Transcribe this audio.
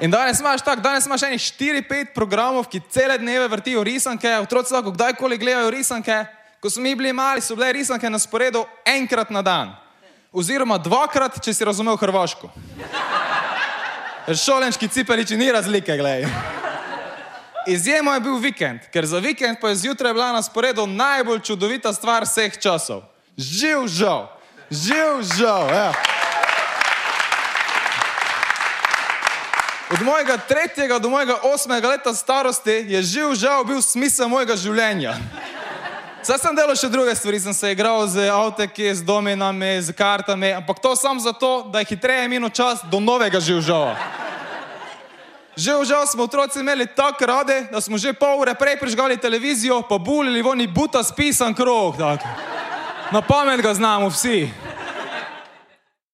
In danes imaš tako, danes imaš enih 4-5 programov, ki cele dneve vrtijo risanke, otroci lahko kdajkoli gledajo risanke. Ko smo mi bili mali, so bile risanke na sporedu enkrat na dan. Oziroma dvakrat, če si razumel Hrvaško. Šolenški cipeliči ni razlike, gledaj. Izjema je bil vikend, ker za vikend pa je zjutraj bila na sporedu najbolj čudovita stvar vseh časov. Živ žal, živ žal. Ja. Od mojega tretjega do mojega osmega leta starosti je živ žal bil smisel mojega življenja. Zdaj sem delal še druge stvari, sem se igral z avteki, z dominami, z kartami, ampak to samo zato, da je hitreje minil čas do novega živžava. Živžav smo otroci imeli tako radi, da smo že pol ure prej prižgali televizijo, pa bulili voni buta spisan krog. Tak. Na pamet ga znamo vsi.